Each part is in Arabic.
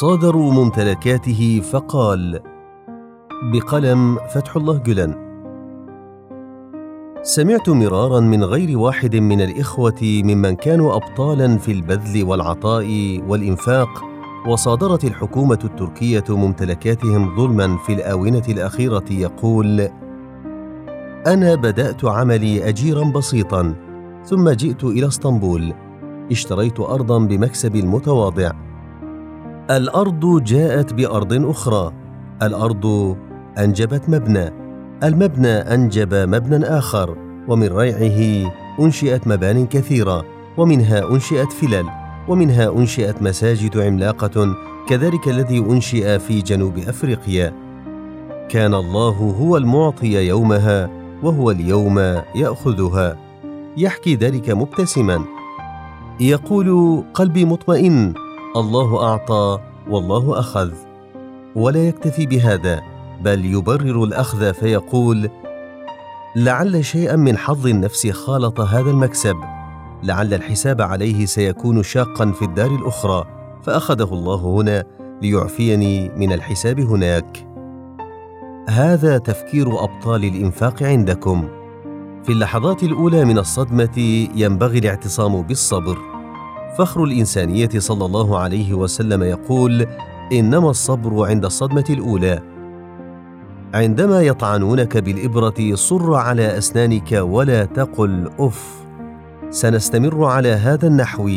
صادروا ممتلكاته فقال بقلم فتح الله جلن. سمعت مرارا من غير واحد من الإخوة ممن كانوا ابطالا في البذل والعطاء والإنفاق وصادرت الحكومة التركية ممتلكاتهم ظلما في الآونة الأخيرة يقول أنا بدأت عملي اجيرا بسيطا ثم جئت إلى اسطنبول اشتريت ارضا بمكسب متواضع. الأرض جاءت بأرض أخرى. الأرض أنجبت مبنى. المبنى أنجب مبنى آخر ومن ريعه أنشئت مبان كثيرة ومنها أنشئت فلل ومنها أنشئت مساجد عملاقة كذلك الذي أنشئ في جنوب أفريقيا. كان الله هو المعطي يومها وهو اليوم يأخذها. يحكي ذلك مبتسما. يقول قلبي مطمئن. الله أعطى والله أخذ. ولا يكتفي بهذا بل يبرر الأخذ فيقول لعل شيئا من حظ النفس خالط هذا المكسب. لعل الحساب عليه سيكون شاقا في الدار الأخرى فأخذه الله هنا ليعفيني من الحساب هناك. هذا تفكير أبطال الإنفاق عندكم. في اللحظات الأولى من الصدمة ينبغي الاعتصام بالصبر. فخر الإنسانية صلى الله عليه وسلم يقول إنما الصبر عند الصدمة الأولى. عندما يطعنونك بالإبرة صر على أسنانك ولا تقل أف. سنستمر على هذا النحو.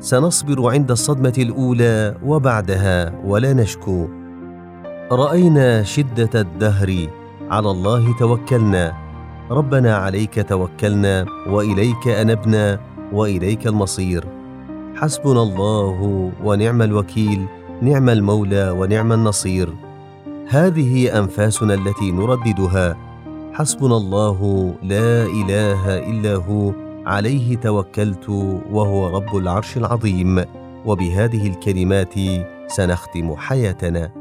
سنصبر عند الصدمة الأولى وبعدها ولا نشكو. رأينا شدة الدهر. على الله توكلنا. ربنا عليك توكلنا وإليك أنبنا وإليك المصير. حسبنا الله ونعم الوكيل نعم المولى ونعم النصير. هذه أنفاسنا التي نرددها. حسبنا الله لا إله إلا هو عليه توكلت وهو رب العرش العظيم. وبهذه الكلمات سنختم حياتنا.